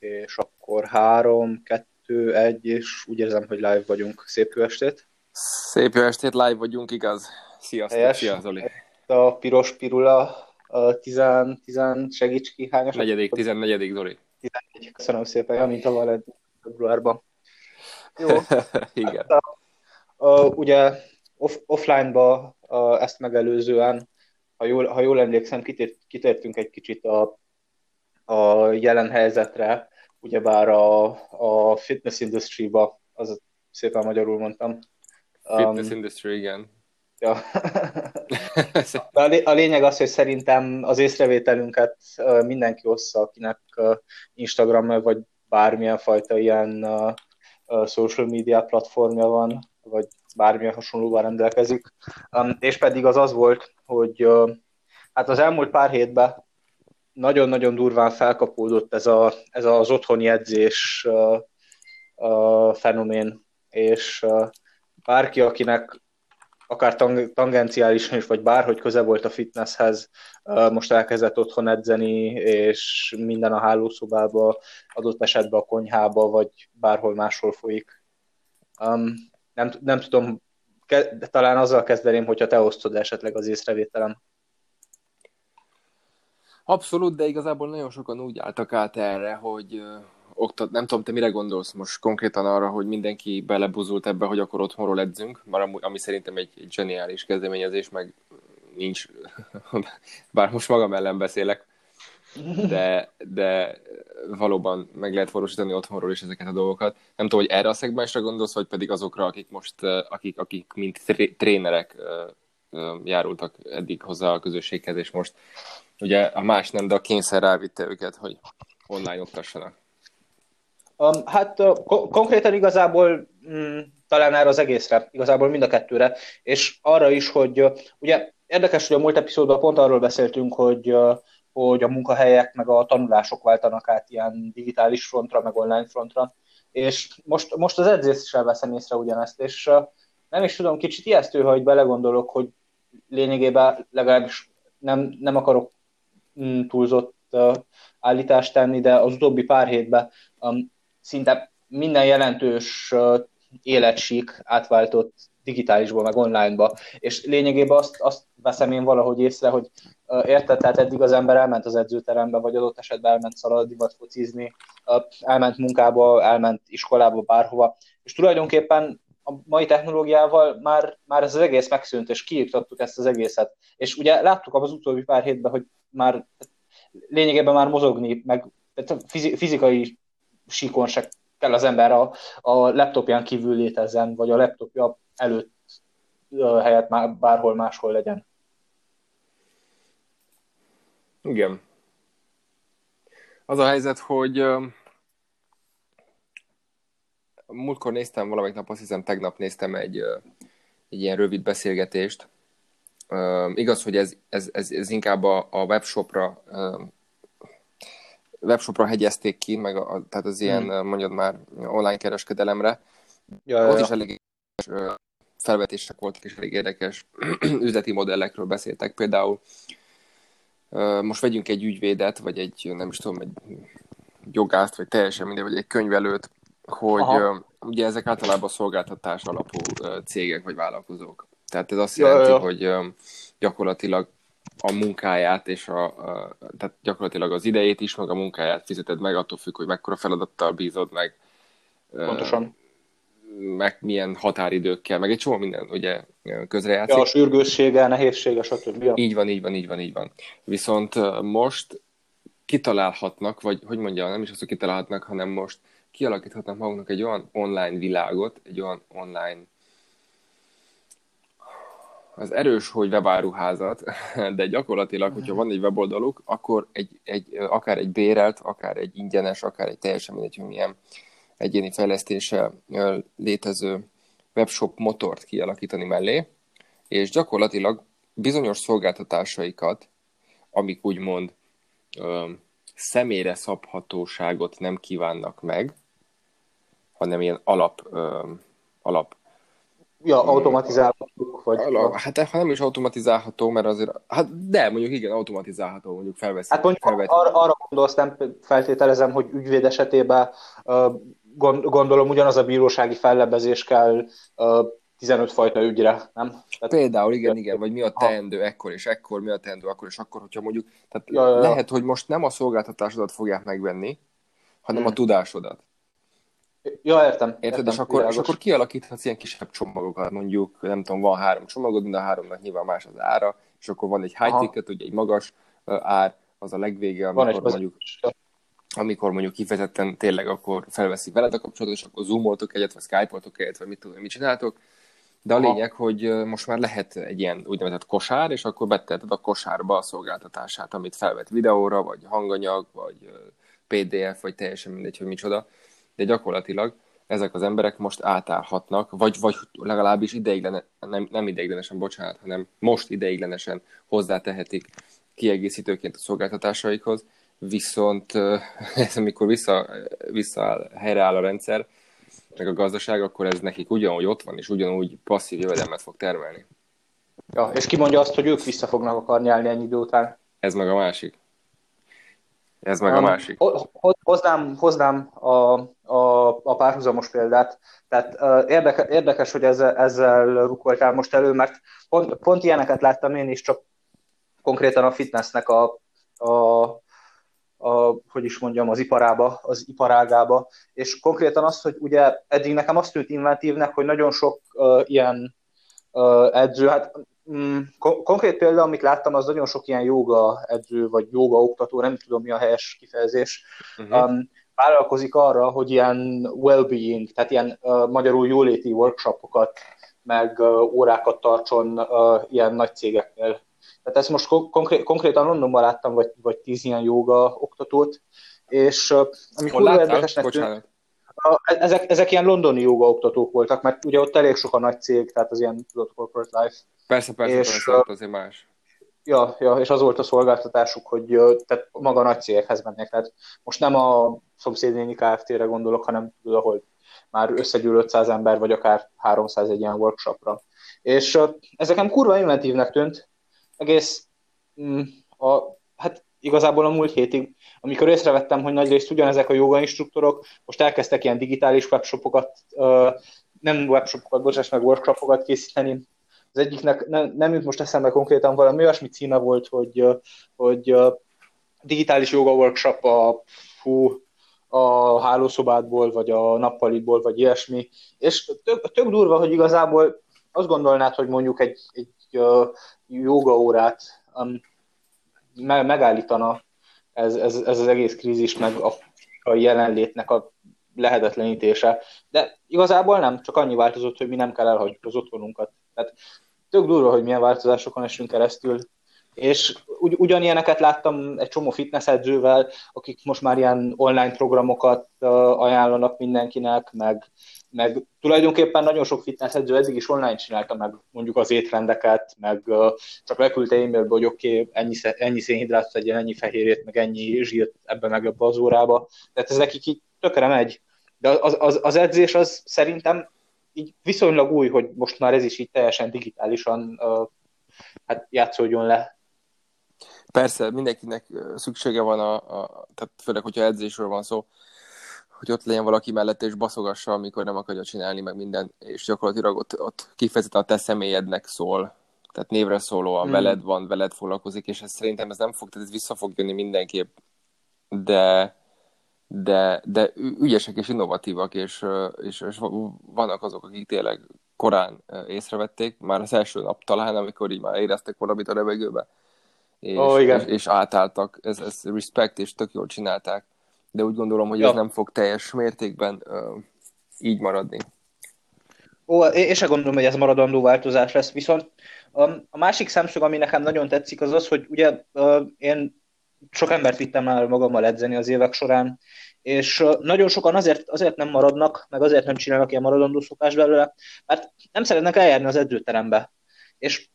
és akkor három, kettő, egy, és úgy érzem, hogy live vagyunk. Szép jó estét! Szép jó estét, live vagyunk, igaz? Sziasztok, Helyes. szia Zoli! A piros pirula, a tizen, tizen segíts ki, hányos? Negyedik, tizennegyedik, Zoli. Tizennegy, köszönöm szépen, ja, mint a Valed februárban. Jó. Igen. Hát, a, a, ugye off, offline-ba a, ezt megelőzően, ha jól, ha jól emlékszem, kitért, kitértünk egy kicsit a, a jelen helyzetre, ugyebár a, a fitness industry-ba, az szépen magyarul mondtam. Fitness um, industry, igen. Ja. a, a lényeg az, hogy szerintem az észrevételünket mindenki ossza, akinek Instagram vagy bármilyen fajta ilyen social media platformja van, vagy bármilyen hasonlóval rendelkezik. Um, és pedig az az volt, hogy hát az elmúlt pár hétben nagyon-nagyon durván felkapódott ez, a, ez az otthoni edzés uh, uh, fenomén, és uh, bárki, akinek akár tang- tangenciálisan is, vagy bárhogy köze volt a fitnesshez, most elkezdett otthon edzeni, és minden a hálószobába, adott esetben a konyhába, vagy bárhol máshol folyik. Um, nem, nem tudom, ke- talán azzal kezdeném, hogyha te osztod esetleg az észrevételem. Abszolút, de igazából nagyon sokan úgy álltak át erre, hogy oktat, nem tudom, te mire gondolsz most konkrétan arra, hogy mindenki belebuzult ebbe, hogy akkor otthonról edzünk, már ami, ami szerintem egy, egy zseniális kezdeményezés, meg nincs, bár most magam ellen beszélek, de, de valóban meg lehet valósítani otthonról is ezeket a dolgokat. Nem tudom, hogy erre a szegmensre gondolsz, vagy pedig azokra, akik most, akik, akik mint trénerek járultak eddig hozzá a közösséghez, és most ugye a más nem, de a kényszer rávitte őket, hogy online oktassanak. Um, hát uh, ko- konkrétan igazából mm, talán erre az egészre, igazából mind a kettőre, és arra is, hogy uh, ugye érdekes, hogy a múlt epizódban pont arról beszéltünk, hogy uh, hogy a munkahelyek meg a tanulások váltanak át ilyen digitális frontra, meg online frontra, és most, most az edzéssel veszem észre ugyanezt, és nem is tudom, kicsit ijesztő, hogy belegondolok, hogy lényegében legalábbis nem, nem akarok túlzott uh, állítást tenni, de az utóbbi pár hétben szinte minden jelentős életsík átváltott digitálisból, meg onlineba, és lényegében azt, azt veszem én valahogy észre, hogy érted, tehát eddig az ember elment az edzőterembe, vagy adott esetben elment szaladni, vagy focizni, elment munkába, elment iskolába, bárhova, és tulajdonképpen a mai technológiával már, már ez az egész megszűnt, és kiiktattuk ezt az egészet. És ugye láttuk az utóbbi pár hétben, hogy már lényegében már mozogni, meg fizikai síkon se kell az ember a, a laptopján kívül létezzen, vagy a laptopja előtt helyett már bárhol máshol legyen. Igen. Az a helyzet, hogy múltkor néztem valamelyik nap, azt hiszem tegnap néztem egy, egy ilyen rövid beszélgetést. Igaz, hogy ez, ez, ez, ez inkább a, a webshopra webshopra hegyezték ki, meg a, tehát az ilyen, hmm. mondjad már, online kereskedelemre. Ja, Ott ja. is elég felvetések voltak, és elég érdekes üzleti modellekről beszéltek. Például most vegyünk egy ügyvédet, vagy egy, nem is tudom, egy jogászt, vagy teljesen mindegy, vagy egy könyvelőt, hogy Aha. ugye ezek általában szolgáltatás alapú cégek vagy vállalkozók. Tehát ez azt ja, jelenti, ja. hogy gyakorlatilag a munkáját, és a, a, tehát gyakorlatilag az idejét is, meg a munkáját fizeted meg, attól függ, hogy mekkora feladattal bízod meg. Pontosan. Meg milyen határidőkkel, meg egy csomó minden ugye közrejátszik. Ja, a sürgőssége, nehézsége, stb. Ja. Így van, így van, így van, így van. Viszont most kitalálhatnak, vagy hogy mondja, nem is azt, hogy kitalálhatnak, hanem most kialakíthatnak maguknak egy olyan online világot, egy olyan online az erős, hogy webáruházat, de gyakorlatilag, hogyha van egy weboldaluk, akkor egy, egy, akár egy bérelt, akár egy ingyenes, akár egy teljesen mindegy, hogy milyen egyéni fejlesztése létező webshop motort kialakítani mellé, és gyakorlatilag bizonyos szolgáltatásaikat, amik úgymond ö, személyre szabhatóságot nem kívánnak meg, hanem ilyen alap, ö, alap Ja, automatizálhatjuk, vagy... Hát ha nem is automatizálható, mert azért... Hát de, mondjuk igen, automatizálható, mondjuk felveszi. Hát mondjuk felveti. arra, arra gondolsz, nem feltételezem, hogy ügyvéd esetében gondolom ugyanaz a bírósági fellebezés kell 15 fajta ügyre, nem? Tehát, Például, igen, igen, vagy mi a teendő ekkor és ekkor, mi a teendő akkor és akkor, hogyha mondjuk, tehát ja, ja, ja. lehet, hogy most nem a szolgáltatásodat fogják megvenni, hanem hmm. a tudásodat. Ja, értem. Érted? Értem, és, akkor, és akkor kialakíthatsz ilyen kisebb csomagokat, mondjuk, nem tudom, van három csomagod, mind a háromnak nyilván más az ára, és akkor van egy high Aha. ticket, ugye egy magas ár, az a legvége, amikor van mondjuk, amikor mondjuk kifejezetten tényleg akkor felveszi veled a kapcsolatot, és akkor zoomoltok egyet, vagy skype-oltok egyet, vagy mit tudom, mit csináltok. De a lényeg, hogy most már lehet egy ilyen úgynevezett kosár, és akkor beteheted a kosárba a szolgáltatását, amit felvett videóra, vagy hanganyag, vagy PDF, vagy teljesen mindegy, hogy micsoda de gyakorlatilag ezek az emberek most átállhatnak, vagy, vagy legalábbis ideiglen, nem, nem ideiglenesen, bocsánat, hanem most ideiglenesen hozzátehetik kiegészítőként a szolgáltatásaikhoz, viszont ez amikor vissza, vissza helyreáll a rendszer, meg a gazdaság, akkor ez nekik ugyanúgy ott van, és ugyanúgy passzív jövedelmet fog termelni. Ja, és ki mondja azt, hogy ők vissza fognak akarni állni ennyi idő után? Ez meg a másik. Ez meg um, a másik. Hoznám, hoznám a, a, a párhuzamos példát. Tehát uh, érdeke, érdekes, hogy ezzel, ezzel rukoltál most elő, mert pont, pont ilyeneket láttam én is, csak konkrétan a fitnessnek a, a, a, hogy is mondjam, az iparába, az iparágába, és konkrétan az, hogy ugye eddig nekem azt tűnt inventívnek, hogy nagyon sok uh, ilyen edző, hát Mm, konkrét példa, amit láttam, az nagyon sok ilyen joga edző, vagy joga oktató, nem tudom mi a helyes kifejezés, uh-huh. um, vállalkozik arra, hogy ilyen well-being, tehát ilyen uh, magyarul jóléti workshopokat, meg uh, órákat tartson uh, ilyen nagy cégeknél. Tehát ezt most konkrét, konkrétan Londonban láttam, vagy, vagy tíz ilyen joga oktatót, és uh, ami kurva érdekesnek tűnt, ezek, ezek ilyen londoni joga oktatók voltak, mert ugye ott elég sok a nagy cég, tehát az ilyen tudod, corporate life. Persze, persze, és, persze, azért más. Ja, ja, és az volt a szolgáltatásuk, hogy tehát maga nagy cégekhez mennek. Tehát most nem a szomszédnéni Kft-re gondolok, hanem tudod, ahol már összegyűl 500 ember, vagy akár 300 egy ilyen workshopra. És uh, ezeken kurva inventívnek tűnt, egész mm, a, igazából a múlt hétig, amikor észrevettem, hogy nagyrészt ugyanezek a joga instruktorok most elkezdtek ilyen digitális webshopokat, nem webshopokat, bocsáss meg, workshopokat készíteni. Az egyiknek nem, nem jut most eszembe konkrétan valami olyasmi címe volt, hogy, hogy digitális joga workshop a, fú, a hálószobádból, vagy a nappaliból, vagy ilyesmi. És tök, tök durva, hogy igazából azt gondolnád, hogy mondjuk egy, egy joga órát um, megállítana ez, ez, ez az egész krízis, meg a, a jelenlétnek a lehetetlenítése. De igazából nem, csak annyi változott, hogy mi nem kell elhagyjuk az otthonunkat. Tehát tök durva, hogy milyen változásokon esünk keresztül. És ugy, ugyanilyeneket láttam egy csomó fitness edzővel, akik most már ilyen online programokat ajánlanak mindenkinek, meg meg tulajdonképpen nagyon sok fitness edző eddig is online csinálta meg mondjuk az étrendeket, meg csak leküldte e-mailbe, hogy oké, okay, ennyi, ennyi szénhidrátot egyen, ennyi fehérjét, meg ennyi zsírt ebbe meg ebbe az órába. Tehát ez nekik így tökre megy. De az, az, az edzés az szerintem így viszonylag új, hogy most már ez is így teljesen digitálisan hát játszódjon le. Persze, mindenkinek szüksége van, a, a, tehát főleg, hogyha edzésről van szó, hogy ott legyen valaki mellette és baszogassa, amikor nem akarja csinálni meg minden, és gyakorlatilag ott, ott kifejezetten a te személyednek szól, tehát névre szólóan hmm. veled van, veled foglalkozik, és ez szerintem ez nem fog, tehát ez vissza fog jönni mindenképp, de, de, de ügyesek és innovatívak, és, és, és vannak azok, akik tényleg korán észrevették, már az első nap talán, amikor így már éreztek valamit a levegőbe, és, oh, igen. és, és átálltak, ez, ez respect, és tök jól csinálták de úgy gondolom, hogy ja. ez nem fog teljes mértékben uh, így maradni. Ó, én sem gondolom, hogy ez maradandó változás lesz, viszont a másik szemszög, ami nekem nagyon tetszik, az az, hogy ugye én sok embert vittem már magammal edzeni az évek során, és nagyon sokan azért, azért nem maradnak, meg azért nem csinálnak ilyen maradandó szokás belőle, mert nem szeretnek eljárni az edzőterembe. És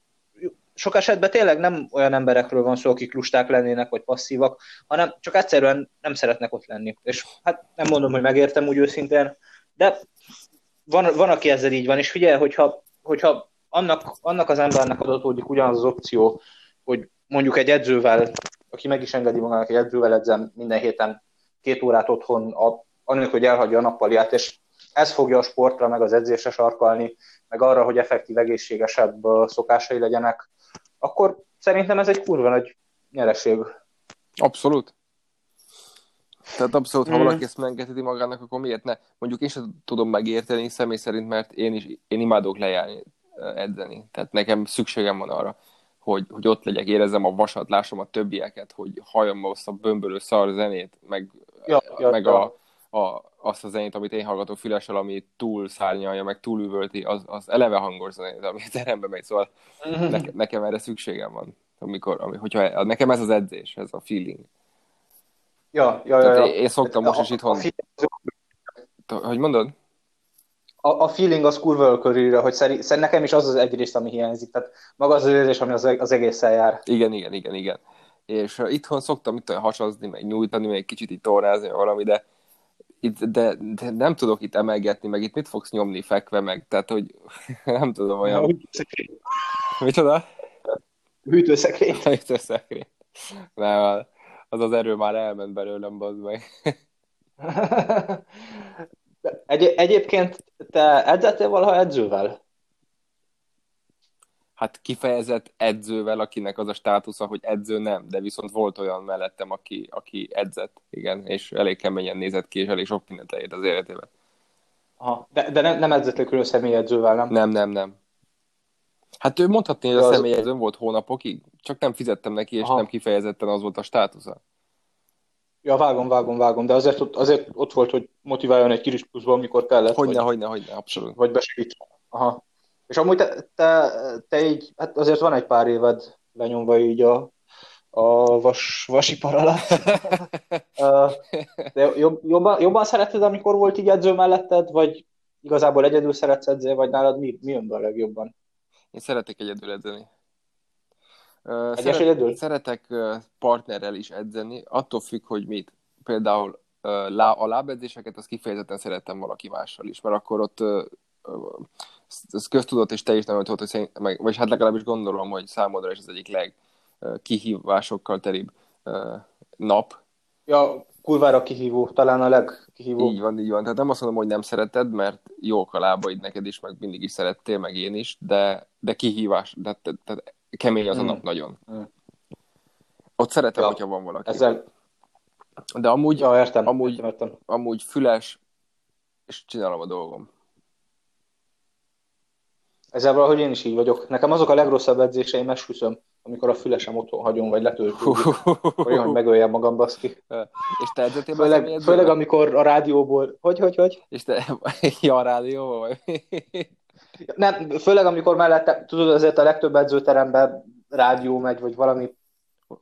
sok esetben tényleg nem olyan emberekről van szó, akik lusták lennének, vagy passzívak, hanem csak egyszerűen nem szeretnek ott lenni. És hát nem mondom, hogy megértem úgy őszintén, de van, van aki ezzel így van, és figyelj, hogyha hogyha annak, annak az embernek adatódik ugyanaz az opció, hogy mondjuk egy edzővel, aki meg is engedi magának egy edzővel edzem minden héten két órát otthon, a, annak, hogy elhagyja a nappaliát, és ez fogja a sportra, meg az edzésre sarkalni, meg arra, hogy effektív, egészségesebb szokásai legyenek, akkor szerintem ez egy kurva nagy nyereség. Abszolút. Tehát abszolút, ha mm. valaki ezt megengedheti magának, akkor miért ne? Mondjuk én sem tudom megérteni személy szerint, mert én is én imádok lejárni, edzeni. Tehát nekem szükségem van arra, hogy, hogy ott legyek, érezzem a vasat, lássam a többieket, hogy halljam azt a bömbölő szar zenét, meg, ja, ja, meg ja. A, a, azt a zenét, amit én hallgatok fülessel, ami túl szárnyalja, meg túl üvölti, az, az eleve hangos zenét, ami terembe megy, szóval mm-hmm. ne, nekem erre szükségem van. Amikor, ami, hogyha, nekem ez az edzés, ez a feeling. Ja, ja, ja. ja. Én szoktam most is itthon... Hogy mondod? a, a feeling az kurva körülre, hogy szerint, szerint nekem is az az egy rész, ami hiányzik. Tehát maga az érzés, ami az, az egészen jár. Igen, igen, igen, igen. És uh, itthon szoktam itt hasazni, meg nyújtani, meg kicsit itt tornázni, valami, de, itt, de, de, nem tudok itt emelgetni, meg itt mit fogsz nyomni fekve, meg, tehát, hogy nem tudom olyan... Micsoda? Hűtőszekrény. Hűtőszekrény. Nem, az az erő már elment belőlem, bazd meg. Egy, egyébként te edzettél valaha edzővel? Hát kifejezett edzővel, akinek az a státusza, hogy edző nem, de viszont volt olyan mellettem, aki, aki edzett, igen, és elég keményen nézett ki, és elég sok mindent leért az életében. Aha, de, de nem, nem edzettél külön személyedzővel, nem? Nem, nem, nem. Hát ő mondhatni, hogy a személyedzőm volt hónapokig, csak nem fizettem neki, és Aha. nem kifejezetten az volt a státusza. Ja, vágom, vágom, vágom, de azért ott, azért ott volt, hogy motiváljon egy kis pluszba, amikor kellett. Hogyne, vagy, hogyne, hogyne, abszolút. Vagy besegít. Aha. És amúgy te, te, te így, hát azért van egy pár éved lenyomva így a, a vas, vasipar alatt. de jobb, jobban, jobban szereted, amikor volt így edző melletted, vagy igazából egyedül szeretsz edzeni, vagy nálad mi, mi jön be a legjobban? Én szeretek egyedül edzeni. Egyes Szeret, Szeretek partnerrel is edzeni, attól függ, hogy mit. Például a lábedzéseket, az kifejezetten szerettem valaki mással is, mert akkor ott ez köztudott, és te is nem tudod, hogy szerint, meg, vagy hát legalábbis gondolom, hogy számodra is az egyik legkihívásokkal teribb nap. Ja, kurvára kihívó, talán a legkihívó. Így van, így van. Tehát nem azt mondom, hogy nem szereted, mert jók a lábaid neked is, meg mindig is szerettél, meg én is, de, de kihívás, de, de, de kemény az a nap mm. nagyon. Mm. Ott szeretem, ja. hogyha van valaki. Ezzel... De amúgy, ja, értem, amúgy, értem, értem. amúgy füles, és csinálom a dolgom. Ezzel valahogy én is így vagyok. Nekem azok a legrosszabb edzéseim, esküszöm, amikor a fülesem otthon hagyom, vagy letöltődik, olyan, hogy megöljem magam, baszki. És te edzettél főleg, főleg, amikor a rádióból... Hogy, hogy, hogy? És te... Ja, a rádióból, vagy? Nem, főleg amikor mellette, tudod, azért a legtöbb edzőteremben rádió megy, vagy valami,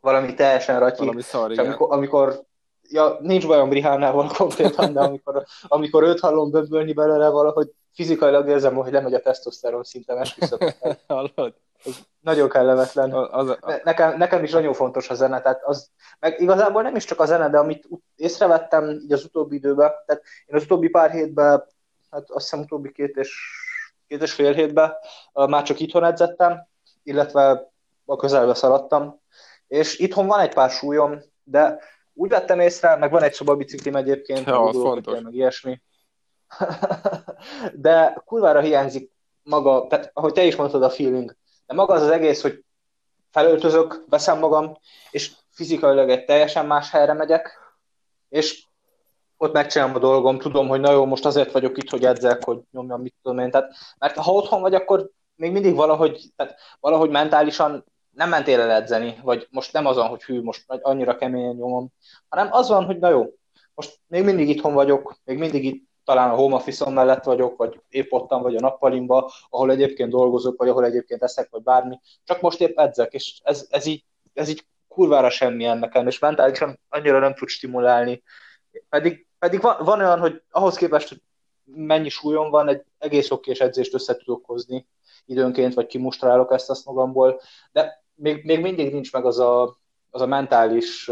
valami teljesen ratyi. Valami szar, és amikor, amikor ja, nincs bajom Brihánával konkrétan, de amikor, amikor őt hallom böbbölni belőle, valahogy fizikailag érzem, hogy lemegy a tesztoszteron szintem, esküszöm. Hallod? Ez nagyon kellemetlen. Az, az, ne, nekem, nekem is nagyon fontos a zene, tehát az, meg igazából nem is csak a zene, de amit észrevettem így az utóbbi időben, tehát én az utóbbi pár hétben, hát azt hiszem utóbbi két és két és fél hétben már csak itthon edzettem, illetve a közelbe szaladtam, és itthon van egy pár súlyom, de úgy vettem észre, meg van egy szobabiciklim egyébként, ja, az fontos. meg ilyesmi. de kurvára hiányzik maga, tehát ahogy te is mondtad a feeling, de maga az az egész, hogy felöltözök, veszem magam, és fizikailag egy teljesen más helyre megyek, és ott megcsinálom a dolgom, tudom, hogy na jó, most azért vagyok itt, hogy edzek, hogy nyomjam, mit tudom én. Tehát, mert ha otthon vagy, akkor még mindig valahogy, tehát valahogy mentálisan nem mentél el edzeni, vagy most nem azon, hogy hű, most annyira keményen nyomom, hanem az van, hogy na jó, most még mindig itthon vagyok, még mindig itt talán a home office mellett vagyok, vagy épp ottan vagy a nappalimba, ahol egyébként dolgozok, vagy ahol egyébként eszek, vagy bármi, csak most épp edzek, és ez, ez így, ez így kurvára semmi nekem, és mentálisan annyira nem tud stimulálni. Pedig pedig van, van olyan, hogy ahhoz képest, hogy mennyi súlyom van, egy egész okés edzést össze tudok hozni időnként, vagy kimustrálok ezt azt magamból, de még, még mindig nincs meg az a, az a mentális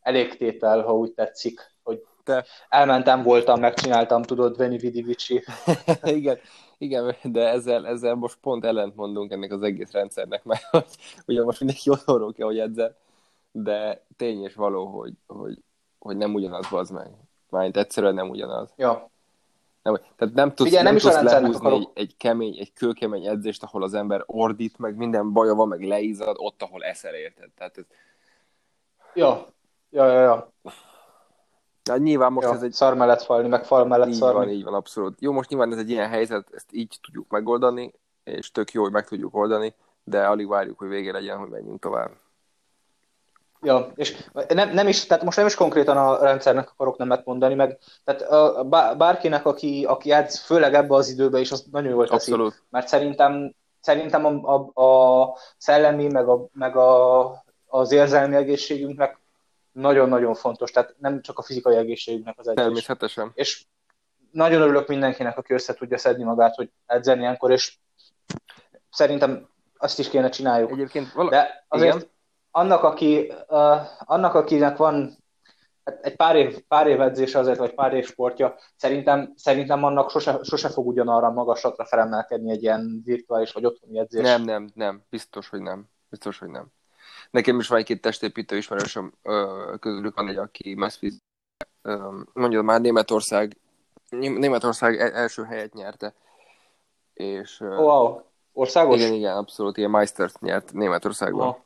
elégtétel, ha úgy tetszik, hogy Te... Elmentem, voltam, megcsináltam, tudod, Veni Vidi Vici. igen, igen, de ezzel, ezzel most pont ellent mondunk ennek az egész rendszernek, mert ugye most mindenki otthonról kell, hogy edzel, de tény és való, hogy, hogy, hogy nem ugyanaz az meg. Mármint egyszerűen nem ugyanaz. Ja. Nem, tehát nem tudsz, Figyelj, nem, nem tudsz lehúzni egy, egy, kemény, egy kőkemény edzést, ahol az ember ordít, meg minden baja van, meg leízad, ott, ahol eszel, érted? Tehát ez... Ja, ja, ja, ja. Ja, nyilván most ja, ez egy... Szar mellett falni, meg fal mellett így szarni. van, így van, abszolút. Jó, most nyilván ez egy ilyen helyzet, ezt így tudjuk megoldani, és tök jó, hogy meg tudjuk oldani, de alig várjuk, hogy vége legyen, hogy menjünk tovább. Ja, és nem, nem is, tehát most nem is konkrétan a rendszernek akarok nemet mondani, meg tehát a, bárkinek, aki, aki edz, főleg ebbe az időbe is, az nagyon jól teszi. Abszolút. Mert szerintem, szerintem a, a, a szellemi, meg, a, meg a, az érzelmi egészségünknek nagyon-nagyon fontos, tehát nem csak a fizikai egészségünknek az edzés. Természetesen. És nagyon örülök mindenkinek, aki össze tudja szedni magát, hogy edzeni ilyenkor, és szerintem azt is kéne csináljuk. Egyébként vala... De azért Igen? Annak, aki, uh, annak, akinek van hát egy pár év, pár év edzése azért, vagy pár év sportja, szerintem, szerintem annak sose, sose fog ugyanarra magasatra felemelkedni egy ilyen virtuális vagy otthoni edzés. Nem, nem, nem. Biztos, hogy nem. Biztos, hogy nem. Nekem is van egy-két testépítő ismerősöm, közülük van egy, aki Mesfiz, mondja már Németország, Németország e-, első helyet nyerte. És, wow, országos? Igen, igen, abszolút, ilyen Meistert nyert Németországban. Wow.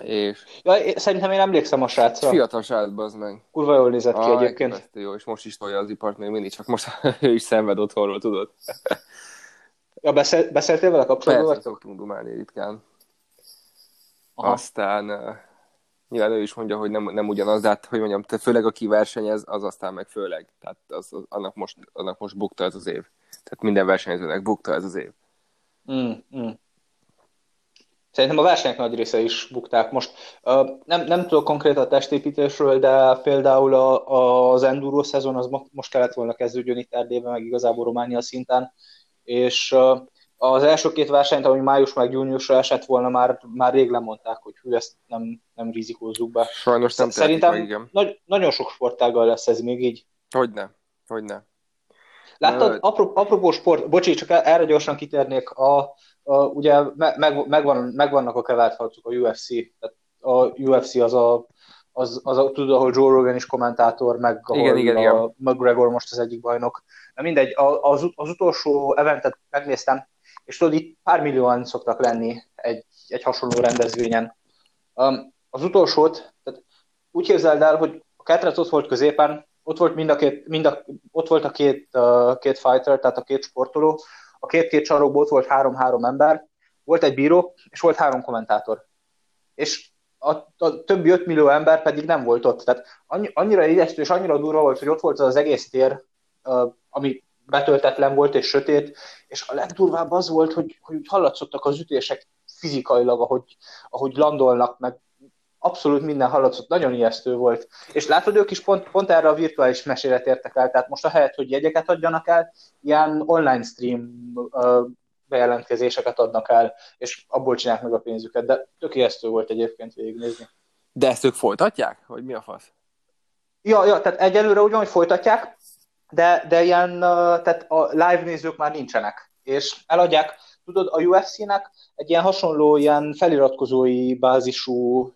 És... Ja, szerintem én emlékszem a srácra. Fiatal srác, az meg. Kurva jól nézett ki ah, egyébként. Jó, és most is tolja az ipart még mindig, csak most ő is szenved otthonról, tudod. ja, beszél, beszéltél vele kapcsolatban? Persze, szoktunk dumálni ritkán. Aha. Aztán uh, nyilván ő is mondja, hogy nem, nem ugyanaz, de hát, hogy mondjam, te főleg aki versenyez, az aztán meg főleg. Tehát az, az, annak, most, annak most bukta ez az év. Tehát minden versenyzőnek bukta ez az év. Mm, mm. Szerintem a versenyek nagy része is bukták. Most nem, nem tudok konkrét a testépítésről, de például a, a, az enduro szezon az most kellett volna kezdődjön itt Erdélyben, meg igazából Románia szinten, és az első két versenyt, ami május meg júniusra esett volna, már, már rég lemondták, hogy hű, ezt nem, nem rizikózzuk be. Sajnos nem Szerintem meg, igen. Nagy, nagyon sok sportággal lesz ez még így. Hogyne, hogyne. Láttad, apró, apropó sport, bocsi, csak erre gyorsan kitérnék, a, a, ugye meg, megvan, megvannak a kevert harcok, a UFC, tehát a UFC az a, az, az a, tudod, ahol Joe Rogan is kommentátor, meg ahol igen, igen, a igen. McGregor most az egyik bajnok. De mindegy, az, az utolsó eventet megnéztem, és tudod, itt pár millióan szoktak lenni egy, egy hasonló rendezvényen. Um, az utolsót, tehát úgy képzeld el, hogy a ketrec ott volt középen, ott volt mind a két, mind a, ott volt a két, uh, két fighter, tehát a két sportoló, a két-két sarokból ott volt három-három ember, volt egy bíró, és volt három kommentátor. És a, a többi 5 millió ember pedig nem volt ott. Tehát annyi, annyira ijesztő és annyira durva volt, hogy ott volt az egész tér, ami betöltetlen volt és sötét, és a legdurvább az volt, hogy, hogy hallatszottak az ütések fizikailag, ahogy, ahogy landolnak, meg abszolút minden hallatszott, nagyon ijesztő volt. És látod, ők is pont, pont erre a virtuális mesére tértek el, tehát most ahelyett, hogy jegyeket adjanak el, ilyen online stream uh, bejelentkezéseket adnak el, és abból csinálják meg a pénzüket, de tök ijesztő volt egyébként végignézni. De ezt ők folytatják? Vagy mi a fasz? Ja, ja, tehát egyelőre ugyanúgy folytatják, de, de ilyen, tehát a live nézők már nincsenek, és eladják, tudod, a UFC-nek egy ilyen hasonló, ilyen feliratkozói bázisú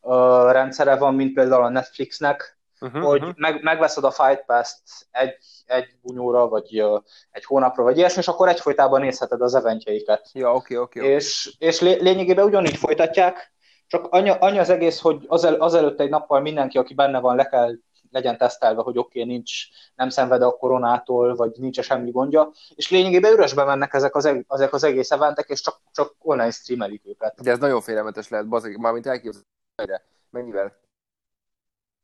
uh, rendszere van, mint például a Netflixnek, uh-huh, hogy uh-huh. Meg, megveszed a Fight Pass-t egy, egy bunyóra, vagy uh, egy hónapra, vagy ilyesmi, és akkor egyfolytában nézheted az eventjeiket. Ja, oké, okay, oké. Okay, és, okay. és lé, lényegében ugyanígy folytatják, csak annyi, annyi az egész, hogy azel, azelőtt egy nappal mindenki, aki benne van, le kell legyen tesztelve, hogy oké, okay, nincs, nem szenved a koronától, vagy nincs semmi gondja, és lényegében üresbe mennek ezek az, ezek az egész eventek, és csak, csak online streamelik őket. De ez nagyon félelmetes lehet, bazeg, mármint elképzelni, mennyivel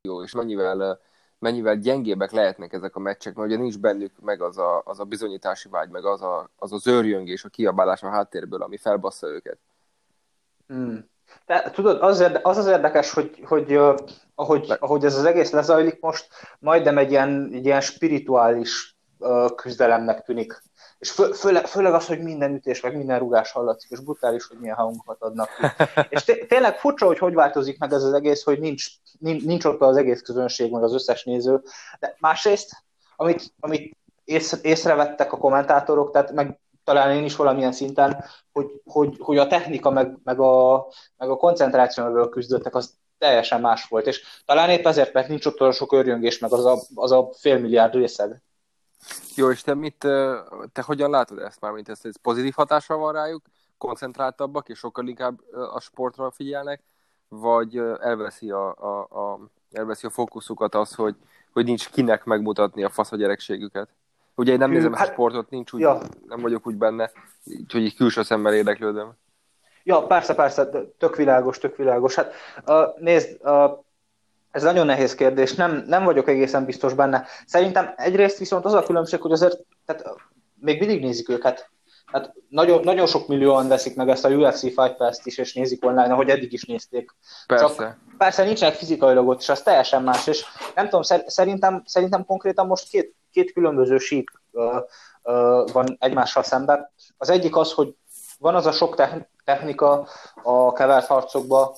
jó, és mennyivel, mennyivel gyengébbek lehetnek ezek a meccsek, mert ugye nincs bennük meg az a, az a bizonyítási vágy, meg az a, az a zörjöngés, a kiabálás a háttérből, ami felbassza őket. Hmm. De, tudod, az, az az érdekes, hogy, hogy ahogy, ahogy ez az egész lezajlik most, majdnem egy ilyen, egy ilyen spirituális küzdelemnek tűnik. És fő, főleg, főleg az, hogy minden ütés, meg minden rugás hallatszik, és brutális, hogy milyen hangokat adnak ki. és tényleg furcsa, hogy hogy változik meg ez az egész, hogy nincs, nincs, ott az egész közönség, meg az összes néző. De másrészt, amit, amit ész, észrevettek a kommentátorok, tehát meg talán én is valamilyen szinten, hogy, hogy, hogy a technika meg, meg, a, meg a koncentráció, amivel küzdöttek, az teljesen más volt, és talán épp ezért, mert nincs ott olyan sok örjöngés, meg az a, az a félmilliárd részeg. Jó, és te mit, te hogyan látod ezt már, mint ezt, ez pozitív hatással van rájuk, koncentráltabbak, és sokkal inkább a sportra figyelnek, vagy elveszi a, a, a, elveszi a fókuszukat az, hogy, hogy nincs kinek megmutatni a fasz a gyerekségüket? Ugye én nem Hű, nézem hát, a sportot, nincs úgy, ja. nem vagyok úgy benne, hogy így külső szemmel érdeklődöm. Ja, persze, persze, tök világos, tök világos. Hát uh, nézd, uh, ez nagyon nehéz kérdés, nem, nem vagyok egészen biztos benne. Szerintem egyrészt viszont az a különbség, hogy azért tehát, még mindig nézik őket. Hát nagyon, nagyon sok millióan veszik meg ezt a UFC Fight Pass-t is, és nézik online, ahogy eddig is nézték. Persze. Csak persze nincsenek fizikailag ott, és az teljesen más, és nem tudom, szerintem, szerintem konkrétan most két, két különböző sík uh, uh, van egymással szemben. Az egyik az, hogy van az a sok technika a kevert harcokban,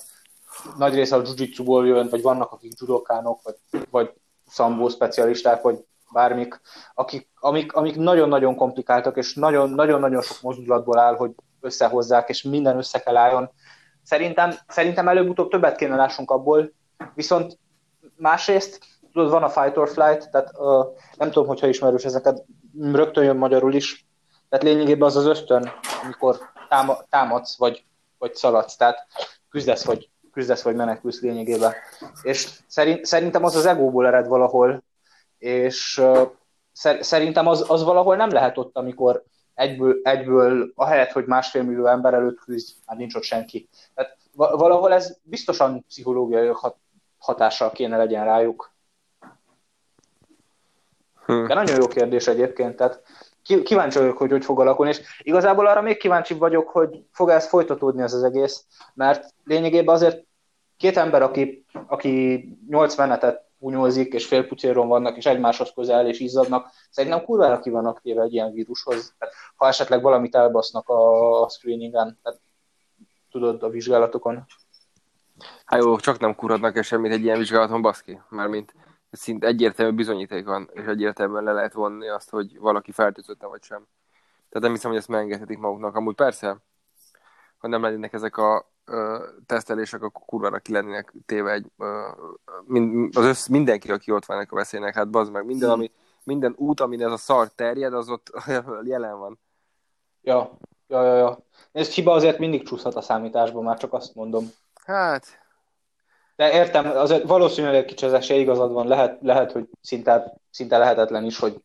nagy része a jiu jön, vagy vannak, akik judokánok, vagy, vagy szambó specialisták, vagy bármik, akik, amik, amik nagyon-nagyon komplikáltak, és nagyon-nagyon sok mozdulatból áll, hogy összehozzák, és minden össze kell álljon. Szerintem, szerintem előbb-utóbb többet kéne lássunk abból, viszont másrészt, tudod, van a fight or flight, tehát uh, nem tudom, hogyha ismerős ezeket, rögtön jön magyarul is, tehát lényegében az az ösztön, amikor támadsz, vagy, vagy szaladsz, tehát küzdesz, vagy, küzdesz, vagy menekülsz lényegében. És szerint, szerintem az az egóból ered valahol, és szerintem az, az valahol nem lehet ott, amikor egyből, egyből ahelyett, hogy másfél millió ember előtt küzd, már nincs ott senki. Tehát valahol ez biztosan pszichológiai hatással kéne legyen rájuk. Hm. De nagyon jó kérdés egyébként, tehát kíváncsi vagyok, hogy hogy fog alakulni, és igazából arra még kíváncsi vagyok, hogy fog ez folytatódni ez az egész, mert lényegében azért két ember, aki, aki nyolc menetet bunyózik, és félpucéron vannak, és egymáshoz közel, és izzadnak, szerintem kurvára ki vannak téve egy ilyen vírushoz. Tehát, ha esetleg valamit elbasznak a, a screeningen, tehát, tudod, a vizsgálatokon. Hát jó, csak nem kuradnak el semmit egy ilyen vizsgálaton, baszki. Mármint szint egyértelmű bizonyíték van, és egyértelműen le lehet vonni azt, hogy valaki fertőzötte vagy sem. Tehát nem hiszem, hogy ezt megengedhetik maguknak. Amúgy persze, ha nem lennének ezek a ö, tesztelések, akkor kurvára ki lennének téve egy, ö, mind, az össz, mindenki, aki ott van a veszélynek, hát bazd meg, minden, ami, minden út, amin ez a szar terjed, az ott jelen van. Ja, ja, ja, ja. Ez hiba azért mindig csúszhat a számításban, már csak azt mondom. Hát, de értem, azért valószínűleg kicsi az esély, igazad van, lehet, lehet hogy szinte, szinte lehetetlen is, hogy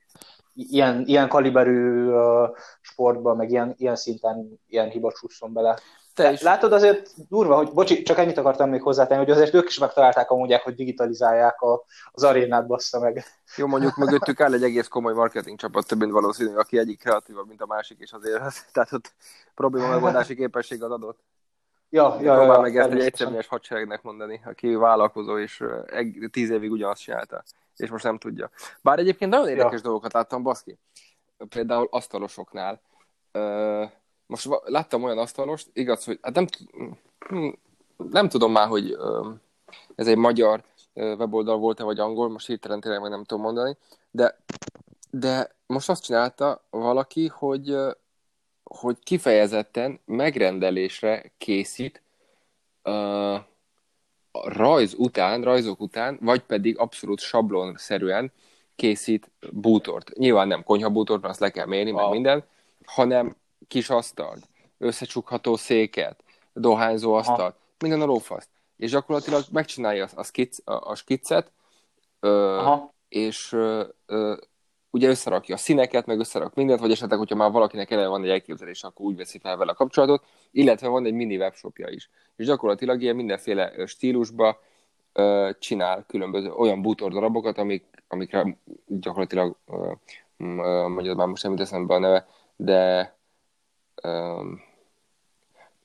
ilyen, ilyen kaliberű uh, sportban, meg ilyen, ilyen szinten ilyen hiba csúszson bele. Te is. Látod azért durva, hogy, bocsi, csak ennyit akartam még hozzátenni, hogy azért ők is megtalálták amúgy, hogy digitalizálják a, az arénát, bassza meg. Jó, mondjuk mögöttük áll egy egész komoly marketing csapat, több mint valószínű, aki egyik kreatívabb, mint a másik, és azért, tehát ott probléma megoldási képesség az adott. Ja, ja, ja, ja, meg ezt egy egyszerűs hadseregnek mondani, aki vállalkozó és tíz évig ugyanazt csinálta, és most nem tudja. Bár egyébként nagyon érdekes ja. dolgokat láttam, baszki. Például asztalosoknál. Most láttam olyan asztalost, igaz, hogy hát nem, hm, nem tudom már, hogy ez egy magyar weboldal volt-e, vagy angol, most hirtelen tényleg meg nem tudom mondani, de, de most azt csinálta valaki, hogy hogy kifejezetten megrendelésre készít uh, rajz után, rajzok után, vagy pedig abszolút sablonszerűen készít bútort. Nyilván nem konyhabútort, azt le kell mérni, wow. meg minden, hanem kis asztalt, összecsukható széket, dohányzó asztalt, minden a lófaszt. És gyakorlatilag megcsinálja a, skic, a, a skiccet, ö, és ö, ö, ugye összerakja a színeket, meg összerak mindent, vagy esetleg, hogyha már valakinek eleve van egy elképzelés, akkor úgy veszi fel vele a kapcsolatot, illetve van egy mini webshopja is. És gyakorlatilag ilyen mindenféle stílusba ö, csinál különböző olyan bútordarabokat, amik, amikre gyakorlatilag, ö, ö, mondjad már most nem eszembe a neve, de ö,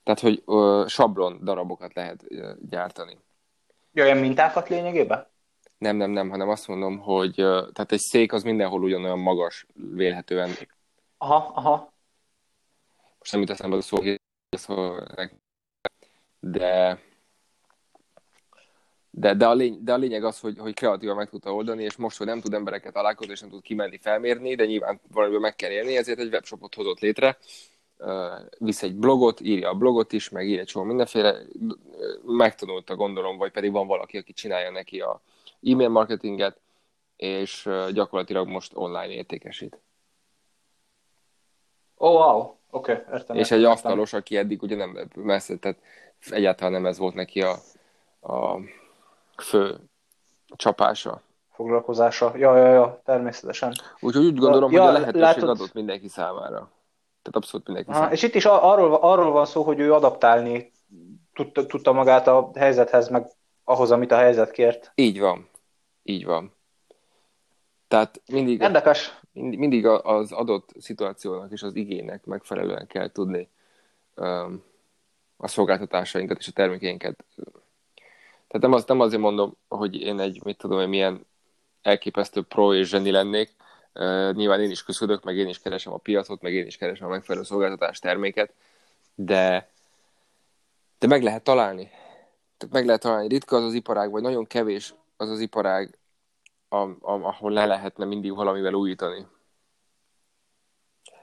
tehát, hogy ö, sablon darabokat lehet ö, gyártani. Olyan mintákat lényegében? Nem, nem, nem, hanem azt mondom, hogy tehát egy szék az mindenhol ugyanolyan magas, vélhetően. Aha, aha. Most nem jut eszembe a szó, de de, de, a lény, de a lényeg az, hogy, hogy kreatívan meg tudta oldani, és most, hogy nem tud embereket találkozni, és nem tud kimenni felmérni, de nyilván valamiből meg kell élni, ezért egy webshopot hozott létre, visz egy blogot, írja a blogot is, meg ír egy csomó mindenféle, megtanulta gondolom, vagy pedig van valaki, aki csinálja neki a e-mail marketinget, és gyakorlatilag most online értékesít. Oh, wow. Oké, okay, értem. És egy asztalos, aki eddig ugye nem messze, tehát egyáltalán nem ez volt neki a, a fő csapása. Foglalkozása. Ja, ja, ja, természetesen. Úgyhogy úgy gondolom, ja, hogy a lehetőség látod... adott mindenki számára. Tehát abszolút mindenki számára. És itt is arról, arról van szó, hogy ő adaptálni tudta, tudta magát a helyzethez, meg ahhoz, amit a helyzet kért. Így van. Így van. Tehát mindig, Érdekes. mindig, az adott szituációnak és az igénynek megfelelően kell tudni um, a szolgáltatásainkat és a termékeinket tehát nem, az, nem azért mondom, hogy én egy, mit tudom, hogy milyen elképesztő pro és zseni lennék. Uh, nyilván én is köszönök, meg én is keresem a piacot, meg én is keresem a megfelelő szolgáltatás terméket, de, de meg lehet találni. Tehát meg lehet találni. Ritka az az iparág, vagy nagyon kevés az az iparág, a, a, ahol le lehetne mindig valamivel újítani.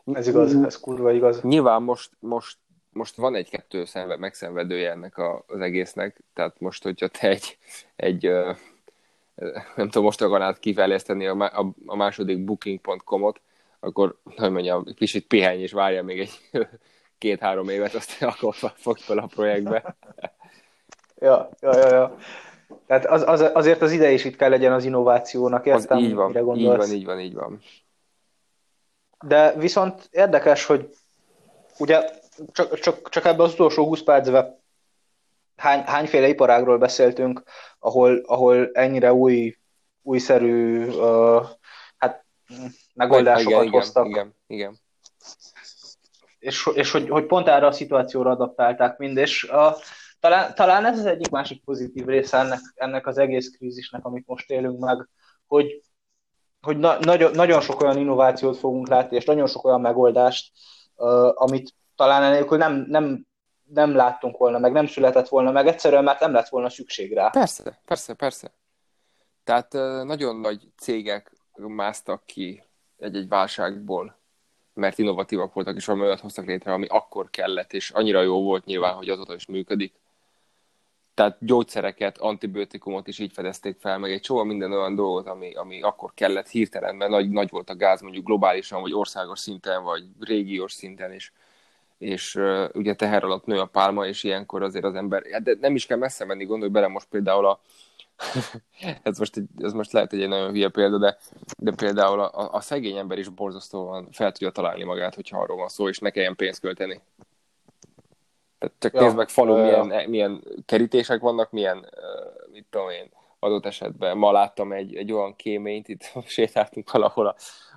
Ez igaz, ez kurva igaz. Nyilván most, most most van egy-kettő szenved, megszenvedője ennek a, az egésznek, tehát most, hogyha te egy, egy nem tudom, most akarnád kifejleszteni a, a, a második booking.com-ot, akkor, hogy mondjam, kicsit pihenj és várja még egy két-három évet, aztán akkor fogj fel a projektbe. ja, ja, ja, ja. Tehát az, az, azért az ide is itt kell legyen az innovációnak, értem, az így van, így van, így van, így van. De viszont érdekes, hogy ugye csak, csak, csak ebben az utolsó 20 percben hány, hányféle iparágról beszéltünk, ahol, ahol ennyire új, újszerű uh, hát, megoldásokat igen, hoztak. Igen, igen. És, és hogy, hogy pont erre a szituációra adaptálták mind, és uh, talán, talán ez az egyik másik pozitív része ennek, ennek az egész krízisnek, amit most élünk meg, hogy, hogy na, nagyon, nagyon sok olyan innovációt fogunk látni, és nagyon sok olyan megoldást, uh, amit talán enélkül nem, nem, nem láttunk volna, meg nem született volna, meg egyszerűen mert nem lett volna szükség rá. Persze, persze, persze. Tehát nagyon nagy cégek másztak ki egy-egy válságból, mert innovatívak voltak, és valami olyat hoztak létre, ami akkor kellett, és annyira jó volt nyilván, hogy azóta is működik. Tehát gyógyszereket, antibiotikumot is így fedezték fel, meg egy csomó minden olyan dolgot, ami, ami akkor kellett hirtelen, mert nagy, nagy volt a gáz mondjuk globálisan, vagy országos szinten, vagy régiós szinten, és és uh, ugye teher alatt nő a pálma, és ilyenkor azért az ember, hát de nem is kell messze menni, gondolj bele most például a ez, most egy, ez most lehet, egy nagyon hülye példa, de, de például a, a szegény ember is borzasztóan fel tudja találni magát, hogyha arról van szó, és ne kelljen pénzt költeni. Tehát csak ja, nézd meg falu, ja, milyen, ja. milyen kerítések vannak, milyen, uh, mit tudom én, adott esetben. Ma láttam egy, egy olyan kéményt, itt sétáltunk valahol a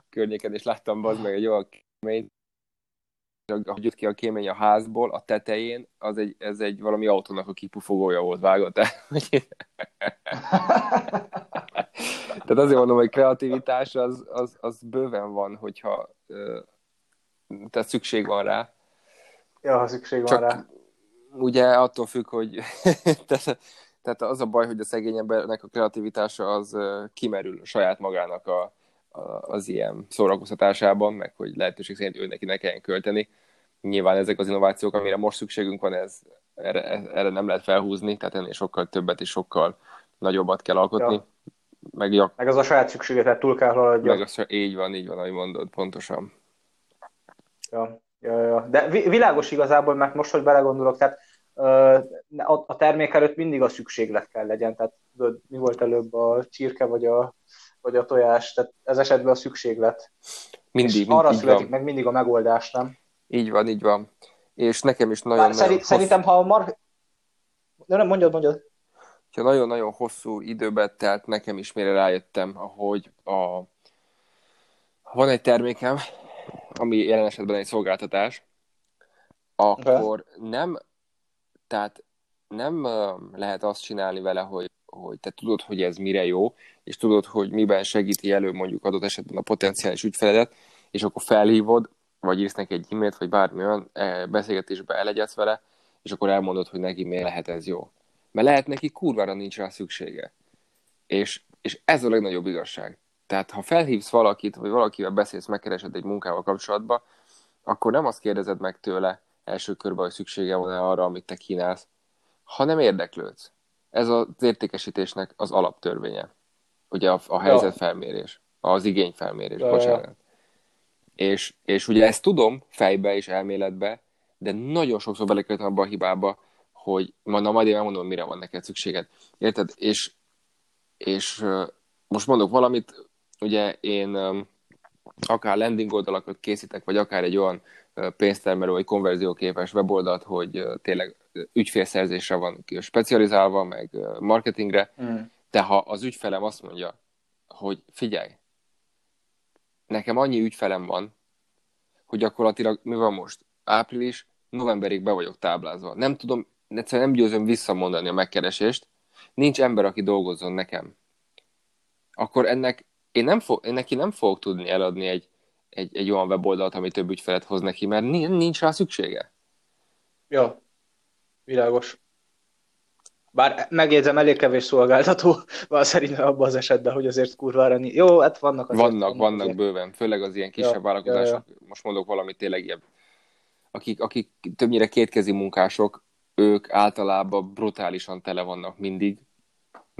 környéken, és láttam az meg egy olyan kéményt, ahogy jött ki a kémény a házból, a tetején, az egy, ez egy valami autónak a kipufogója volt vágott. Tehát azért mondom, hogy kreativitás az, az, az bőven van, hogyha tehát szükség van rá. Ja, ha szükség van Csak rá. Ugye attól függ, hogy tehát, az a baj, hogy a szegény embernek a kreativitása az kimerül saját magának a, az ilyen szórakoztatásában, meg hogy lehetőség szerint ő neki ne kelljen költeni. Nyilván ezek az innovációk, amire most szükségünk van, ez, erre, erre nem lehet felhúzni, tehát ennél sokkal többet és sokkal nagyobbat kell alkotni. Ja. Meg, ja, meg az a saját szükségetet túl kell haladja. Meg az, így van, így van, ahogy mondod, pontosan. Ja, ja, ja. De világos igazából, mert most, hogy belegondolok, tehát a termék előtt mindig a szükséglet kell legyen, tehát mi volt előbb a csirke vagy a vagy a tojás, tehát ez esetben a szükséglet. Mindig, és arra születik van. meg mindig a megoldás, nem? Így van, így van. És nekem is nagyon... nagyon hossz... Szerintem, ha a mar... De nem, mondjad, mondjad. Ha nagyon-nagyon hosszú időbe telt, nekem is mire rájöttem, hogy a... van egy termékem, ami jelen esetben egy szolgáltatás, akkor okay. nem, tehát nem lehet azt csinálni vele, hogy hogy te tudod, hogy ez mire jó, és tudod, hogy miben segíti elő mondjuk adott esetben a potenciális ügyfeledet, és akkor felhívod, vagy írsz neki egy e-mailt, vagy bármi olyan e, beszélgetésbe elegyedsz vele, és akkor elmondod, hogy neki miért lehet ez jó. Mert lehet neki kurvára nincs rá szüksége. És, és ez a legnagyobb igazság. Tehát ha felhívsz valakit, vagy valakivel beszélsz, megkeresed egy munkával kapcsolatba, akkor nem azt kérdezed meg tőle első körben, hogy szüksége van-e arra, amit te kínálsz, hanem érdeklődsz. Ez az értékesítésnek az alaptörvénye. Ugye a, a helyzetfelmérés, az igényfelmérés, ja, bocsánat. Ja. És, és ugye ezt tudom fejbe és elméletbe, de nagyon sokszor belekötöm abba a hibába, hogy na majd én elmondom, mire van neked szükséged. Érted? És, és most mondok valamit, ugye én akár landing oldalakat készítek, vagy akár egy olyan pénztermelő vagy konverzióképes weboldalt, hogy tényleg ügyfélszerzésre van specializálva, meg marketingre, mm. de ha az ügyfelem azt mondja, hogy figyelj, nekem annyi ügyfelem van, hogy gyakorlatilag mi van most? Április, novemberig be vagyok táblázva. Nem tudom, egyszerűen nem győzöm visszamondani a megkeresést. Nincs ember, aki dolgozzon nekem. Akkor ennek én, nem fog, én neki nem fogok tudni eladni egy, egy, egy olyan weboldalt, ami több ügyfelet hoz neki, mert nincs rá szüksége. Ja, világos. Bár megjegyzem, elég kevés szolgáltató van szerintem abban az esetben, hogy azért kurvára nincs. Jó, hát vannak azért. Vannak, vannak bőven, főleg az ilyen kisebb ja, vállalkozások. Ja, ja. Most mondok valamit tényleg ilyen. Akik, akik többnyire kétkezi munkások, ők általában brutálisan tele vannak mindig,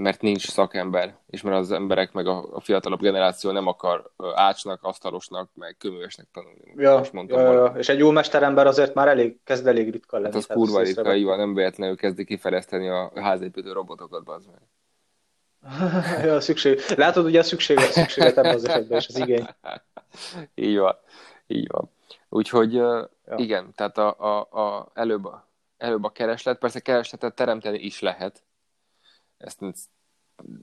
mert nincs szakember, és mert az emberek meg a, a fiatalabb generáció nem akar ácsnak, asztalosnak, meg köművesnek tanulni. Ja, Most mondtam ja, ja, és egy jó mesterember azért már elég, kezd elég ritka lenni. Hát az kurva ritka, így van, nem véletlenül kezdi kifejleszteni a házépítő robotokat, bazd meg. ja, szükség. Látod, ugye a szükséget, szükséget ebben az esetben, és az igény. így van, így van. Úgyhogy ja. igen, tehát a, a, a, előbb, a, előbb a kereslet, persze keresletet teremteni is lehet, ezt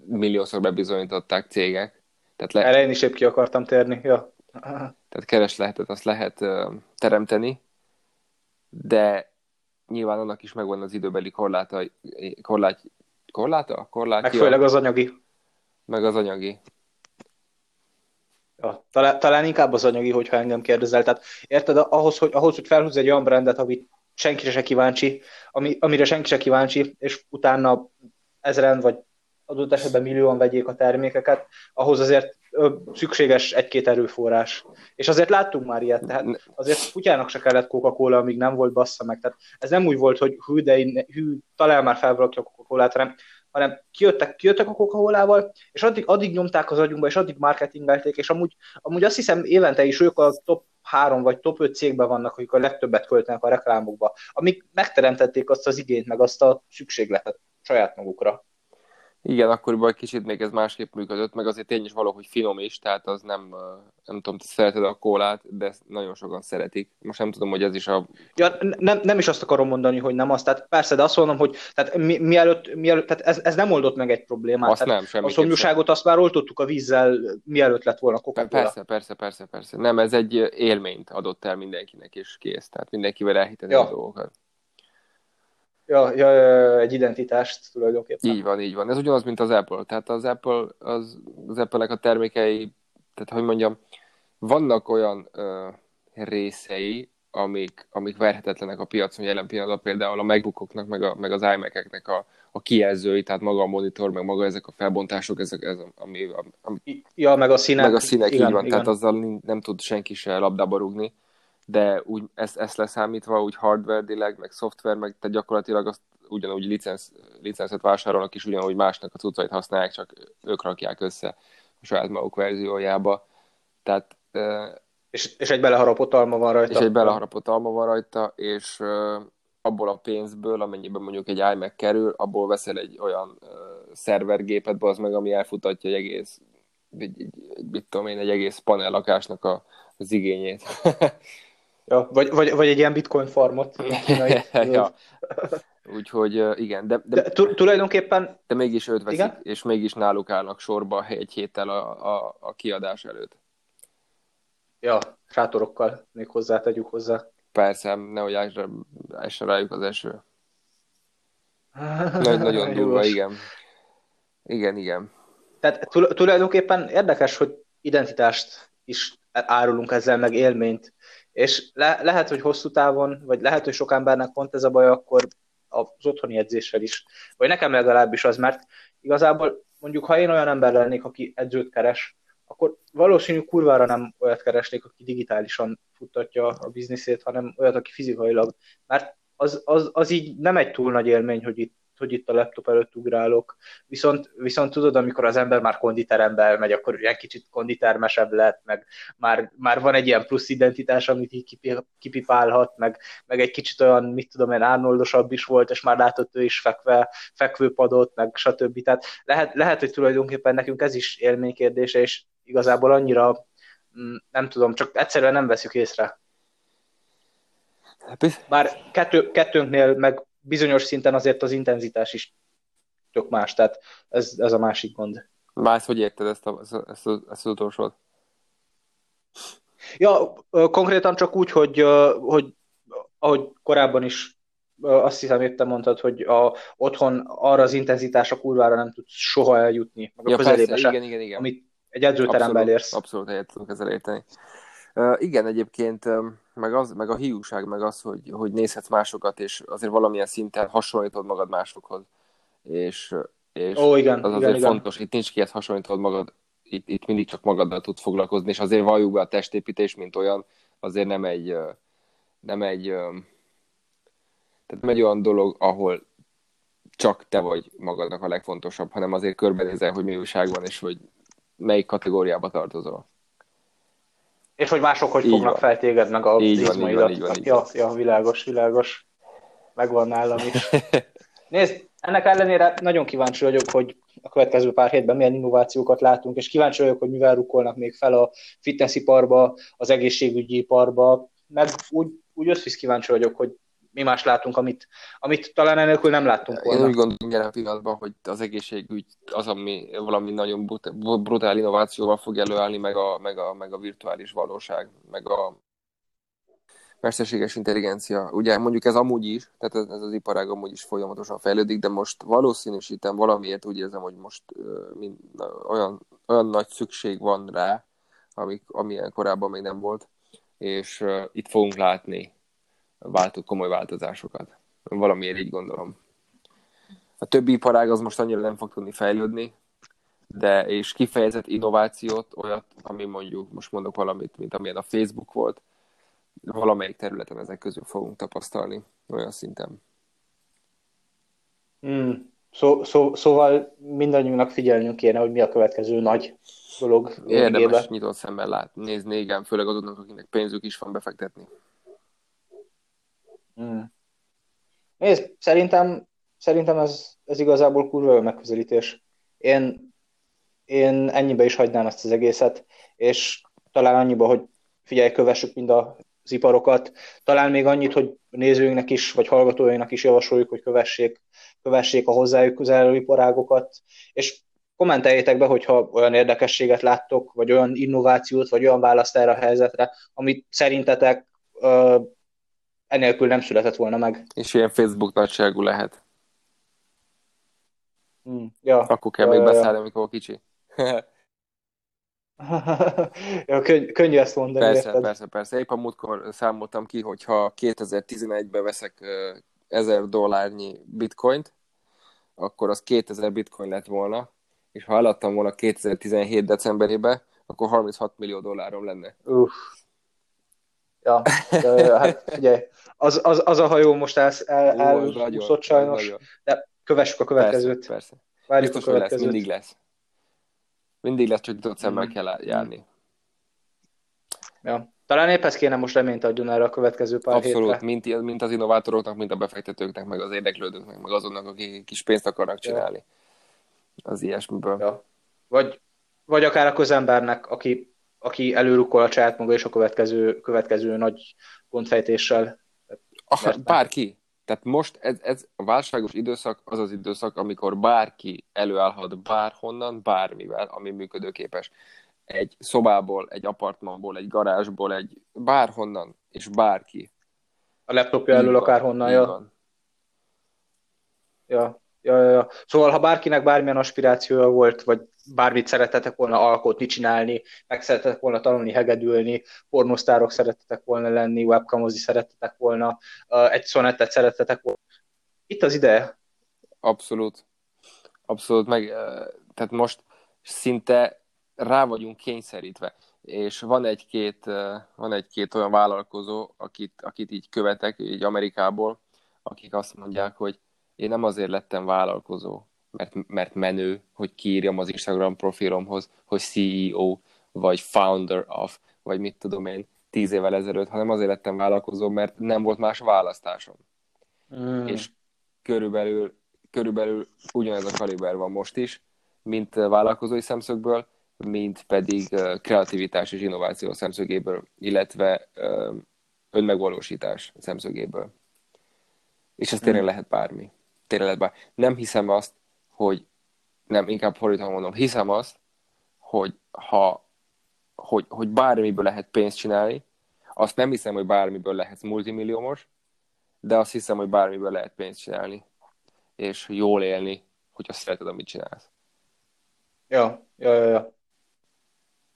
milliószor bebizonyították cégek. Tehát le... Erre én is épp ki akartam térni, ja. Tehát keresletet azt lehet uh, teremteni, de nyilván annak is megvan az időbeli korláta, korlát, korláta? Korlátja? Meg főleg az anyagi. Meg az anyagi. Ja, talán, talán inkább az anyagi, hogyha engem kérdezel. Tehát érted, ahhoz, hogy, ahhoz, hogy felhúz egy olyan brandet, amit senki se kíváncsi, ami, amire senki se kíváncsi, és utána ezeren vagy adott esetben millióan vegyék a termékeket, ahhoz azért szükséges egy-két erőforrás. És azért láttunk már ilyet, tehát azért kutyának se kellett Coca-Cola, amíg nem volt bassza meg. Tehát ez nem úgy volt, hogy hű, de én, hű, talán már felvalakja a Coca-Colát, hanem, hanem kijöttek, kijöttek a Coca-Colával, és addig, addig nyomták az agyunkba, és addig marketingelték, és amúgy, amúgy azt hiszem évente is ők a top három vagy top 5 cégben vannak, akik a legtöbbet költenek a reklámokba, amik megteremtették azt az igényt, meg azt a szükségletet saját magukra. Igen, akkoriban egy kicsit még ez másképp működött, meg azért tény is valahogy finom is, tehát az nem, nem tudom, te szereted a kólát, de ezt nagyon sokan szeretik. Most nem tudom, hogy ez is a... Ja, nem, nem is azt akarom mondani, hogy nem azt, tehát persze, de azt mondom, hogy tehát mi, mielőtt, mielőtt tehát ez, ez nem oldott meg egy problémát. Azt tehát nem, A szomjúságot azt már oltottuk a vízzel, mielőtt lett volna coca Persze, persze, persze, persze. Nem, ez egy élményt adott el mindenkinek, és kész. Tehát mindenkivel elhiteni ja. a dolgokat. Ja, ja, ja, egy identitást tulajdonképpen. Így van, így van. Ez ugyanaz, mint az Apple. Tehát az Apple, az, az Apple-nek a termékei, tehát hogy mondjam, vannak olyan ö, részei, amik, amik verhetetlenek a piacon jelen pillanatban, például a MacBookoknak, meg, a, meg az iMac-eknek a, a kijelzői, tehát maga a monitor, meg maga ezek a felbontások, ezek, ez, ami, ami, ja, meg a színek. Meg a színek, igen, így van, igen. tehát azzal nem tud senki se labdába rugni de úgy ezt, ezt leszámítva, úgy hardware-dileg, meg szoftver, meg tehát gyakorlatilag azt ugyanúgy licensz, licenszet vásárolnak, és ugyanúgy másnak a cuccait használják, csak ők rakják össze a saját maguk verziójába. Tehát, és, és egy beleharapott alma van rajta. És egy beleharapott alma van rajta, és abból a pénzből, amennyiben mondjuk egy iMac kerül, abból veszel egy olyan szervergépet, az meg, ami elfutatja egy egész, egy, egy, egy, egy, tudom én, egy egész panel lakásnak a, az igényét. Ja, vagy, vagy, vagy egy ilyen bitcoin farmot. ja. Úgyhogy igen, de, de, de tulajdonképpen... De mégis őt veszik, igen? és mégis náluk állnak sorba egy héttel a, a, a kiadás előtt. Ja, sátorokkal még hozzá tegyük hozzá. Persze, nehogy essen rájuk az eső. Nagy, nagyon durva, igen. Igen, igen. Tehát tulajdonképpen érdekes, hogy identitást is árulunk ezzel, meg élményt. És le, lehet, hogy hosszú távon, vagy lehet, hogy sok embernek pont ez a baj, akkor az otthoni edzéssel is. Vagy nekem legalábbis az, mert igazából mondjuk, ha én olyan ember lennék, aki edzőt keres, akkor valószínű kurvára nem olyat keresnék, aki digitálisan futtatja a bizniszét, hanem olyat, aki fizikailag. Mert az, az, az így nem egy túl nagy élmény, hogy itt hogy itt a laptop előtt ugrálok. Viszont, viszont tudod, amikor az ember már konditerembe megy, akkor ilyen kicsit konditermesebb lett, meg már, már van egy ilyen plusz identitás, amit így kipipálhat, meg, meg egy kicsit olyan, mit tudom én, Arnoldosabb is volt, és már látott ő is fekve, fekvőpadot, meg stb. Tehát lehet, lehet, hogy tulajdonképpen nekünk ez is élménykérdése, és igazából annyira mm, nem tudom, csak egyszerűen nem veszük észre. Hát Bár kettő, kettőnknél meg bizonyos szinten azért az intenzitás is tök más, tehát ez, ez a másik gond. Más, hogy érted ezt, a, ezt, ezt, ezt az utolsót? Ja, konkrétan csak úgy, hogy, hogy ahogy korábban is azt hiszem éppen mondtad, hogy a, otthon arra az intenzitásra kurvára nem tudsz soha eljutni, meg a ja, közelébe persze, igen, igen, igen. amit egy edzőteremben elérsz. Abszolút egyet tudok ezzel érteni. Igen, egyébként meg, az, meg a hiúság, meg az, hogy, hogy nézhetsz másokat, és azért valamilyen szinten hasonlítod magad másokhoz. És, és Ó, igen, az azért igen, fontos, igen. itt nincs kihez hasonlítod magad, itt, itt mindig csak magaddal tud foglalkozni, és azért valljuk be a testépítés, mint olyan, azért nem egy, nem egy, tehát nem egy olyan dolog, ahol csak te vagy magadnak a legfontosabb, hanem azért körbenézel, hogy mi újság van, és hogy melyik kategóriába tartozol. És hogy mások hogy így fognak van. fel téged, meg a így van, így van, így van, így ja, ja, világos, világos. Megvan nálam is. Nézd, ennek ellenére nagyon kíváncsi vagyok, hogy a következő pár hétben milyen innovációkat látunk, és kíváncsi vagyok, hogy mivel rukkolnak még fel a fitnessiparba, az egészségügyi iparba, meg úgy, úgy összvisz kíváncsi vagyok, hogy mi más látunk, amit, amit talán enélkül nem láttunk volna. Én úgy gondolom jelen pillanatban, hogy az egészségügy az, ami valami nagyon brutál innovációval fog előállni, meg a, meg a, meg a virtuális valóság, meg a mesterséges intelligencia. Ugye mondjuk ez amúgy is, tehát ez, ez az iparág amúgy is folyamatosan fejlődik, de most valószínűsítem valamiért úgy érzem, hogy most mind, olyan, olyan nagy szükség van rá, amik, amilyen korábban még nem volt, és uh, itt fogunk látni váltott komoly változásokat. Valamiért így gondolom. A többi iparág az most annyira nem fog tudni fejlődni, de és kifejezett innovációt, olyat, ami mondjuk, most mondok valamit, mint amilyen a Facebook volt, valamelyik területen ezek közül fogunk tapasztalni olyan szinten. Mm. Szó, szó, szóval mindannyiunknak figyelnünk kéne, hogy mi a következő nagy dolog. Érdemes nyitott szemmel látni, nézni, igen, főleg azoknak, akinek pénzük is van befektetni. Mm. Nézd, szerintem, szerintem ez, ez igazából kurva jó megközelítés. Én, én ennyibe is hagynám ezt az egészet, és talán annyiba, hogy figyelj, kövessük mind az iparokat, talán még annyit, hogy nézőinknek is, vagy hallgatóinknak is javasoljuk, hogy kövessék, kövessék a hozzájuk közelő iparágokat, és kommenteljétek be, hogyha olyan érdekességet láttok, vagy olyan innovációt, vagy olyan választ erre a helyzetre, amit szerintetek enélkül nem született volna meg. És ilyen Facebook nagyságú lehet. Hmm, ja, Akkor kell ja, még ja, beszállni, amikor kicsi. ja, könny- könnyű ezt mondani. Persze, érted? persze, persze. Épp a múltkor számoltam ki, hogyha 2011-ben veszek 1000 dollárnyi bitcoint, akkor az 2000 bitcoin lett volna, és ha eladtam volna 2017 decemberében, akkor 36 millió dollárom lenne. Uff. Ja, ja, hát figyelj, az, az, az a hajó most el, el, elúszott sajnos, nagyon. de kövessük a következőt. Persze, persze. Várjuk Biztos, a következőt. Lesz, mindig lesz. Mindig lesz, csak tudod szemmel mm. kell járni. Ja. Talán épp ez kéne most reményt adjon erre a következő pár Abszolút, hétre. Mint, mint az innovátoroknak, mint a befektetőknek, meg az érdeklődőknek, meg azonnak, akik kis pénzt akarnak csinálni. Ja. Az ilyesmiből. Ja. Vagy, vagy akár a közembernek, aki aki előrukkol a saját maga és a következő, következő nagy gondfejtéssel. Ah, bárki. Tehát most ez, ez a válságos időszak az az időszak, amikor bárki előállhat bárhonnan, bármivel, ami működőképes. Egy szobából, egy apartmanból, egy garázsból, egy bárhonnan, és bárki. A laptopja elől akárhonnan, ja. Ja, ja, ja. Szóval, ha bárkinek bármilyen aspirációja volt, vagy bármit szeretetek volna alkotni, csinálni, meg szeretetek volna tanulni, hegedülni, pornosztárok szeretetek volna lenni, webcamozni szeretetek volna, egy szonettet szeretetek volna. Itt az ideje. Abszolút. Abszolút, meg tehát most szinte rá vagyunk kényszerítve. És van egy-két, van egy-két olyan vállalkozó, akit, akit így követek, így Amerikából, akik azt mondják, hogy én nem azért lettem vállalkozó, mert, mert menő, hogy kiírjam az Instagram profilomhoz, hogy CEO, vagy founder of, vagy mit tudom én, tíz évvel ezelőtt, hanem azért lettem vállalkozó, mert nem volt más választásom. Mm. És körülbelül, körülbelül ugyanez a kaliber van most is, mint vállalkozói szemszögből, mint pedig kreativitás és innováció szemszögéből, illetve önmegvalósítás szemszögéből. És ez tényleg mm. lehet bármi. Lehet bármi. Nem hiszem azt, hogy nem, inkább fordítva mondom, hiszem azt, hogy ha hogy, hogy bármiből lehet pénzt csinálni, azt nem hiszem, hogy bármiből lehetsz multimilliómos, de azt hiszem, hogy bármiből lehet pénzt csinálni, és jól élni, hogyha szereted, amit csinálsz. Ja, ja, ja, ja.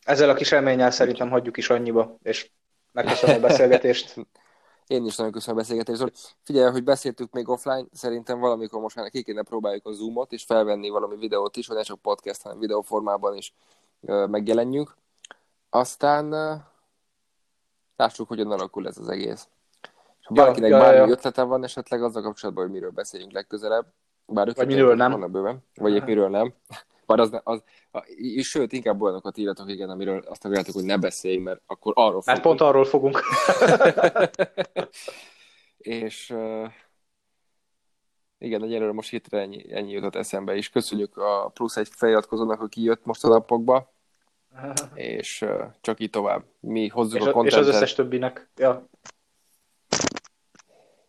Ezzel a kis reménnyel szerintem hagyjuk is annyiba, és megköszönöm a beszélgetést. Én is nagyon köszönöm a beszélgetést. Zoli, figyelj, hogy beszéltük még offline, szerintem valamikor most már ki kéne próbáljuk a Zoomot, és felvenni valami videót is, hogy ne csak podcast, hanem videóformában is megjelenjünk. Aztán lássuk, hogyan alakul ez az egész. És ha bárkinek ja, ja, bármi ja. ötlete van esetleg azzal kapcsolatban, hogy miről beszéljünk legközelebb, bár vagy miről nem. Bőven, vagy épp miről nem. Bár az, az, és sőt, inkább olyanokat írjatok, igen, amiről azt akarjátok, hogy ne beszélj, mert akkor arról Mert fogunk. pont arról fogunk. és igen, egyelőre most hétre ennyi, ennyi jutott eszembe, és köszönjük a plusz egy feliratkozónak, aki jött most a napokba, és csak így tovább. Mi hozzuk és a, a kontentet. És az összes többinek. Ja.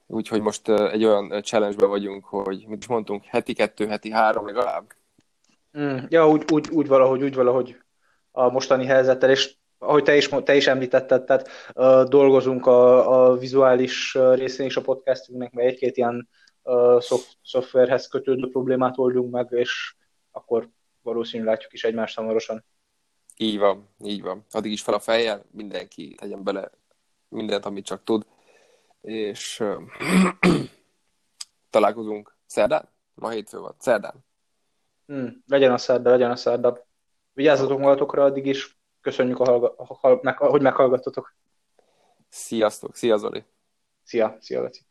Úgyhogy most egy olyan challenge vagyunk, hogy mit is mondtunk, heti kettő, heti három legalább. Mm, ja, úgy, úgy, úgy valahogy, úgy valahogy a mostani helyzettel, és ahogy te is, te is említetted, tehát uh, dolgozunk a, a vizuális részén is a podcastünknek, mert egy-két ilyen uh, szoft, szoftverhez kötődő problémát oldunk meg, és akkor valószínűleg látjuk is egymást hamarosan. Így van, így van. Addig is fel a fejjel, mindenki tegyen bele mindent, amit csak tud, és uh, találkozunk szerdán? Ma hétfő van, szerdán. Hmm, legyen a szerda, legyen a szerda. Vigyázzatok magatokra addig is. Köszönjük, a hallga- a, a, hogy meghallgattatok. Sziasztok, szia Zoli. Szia, szia Laci.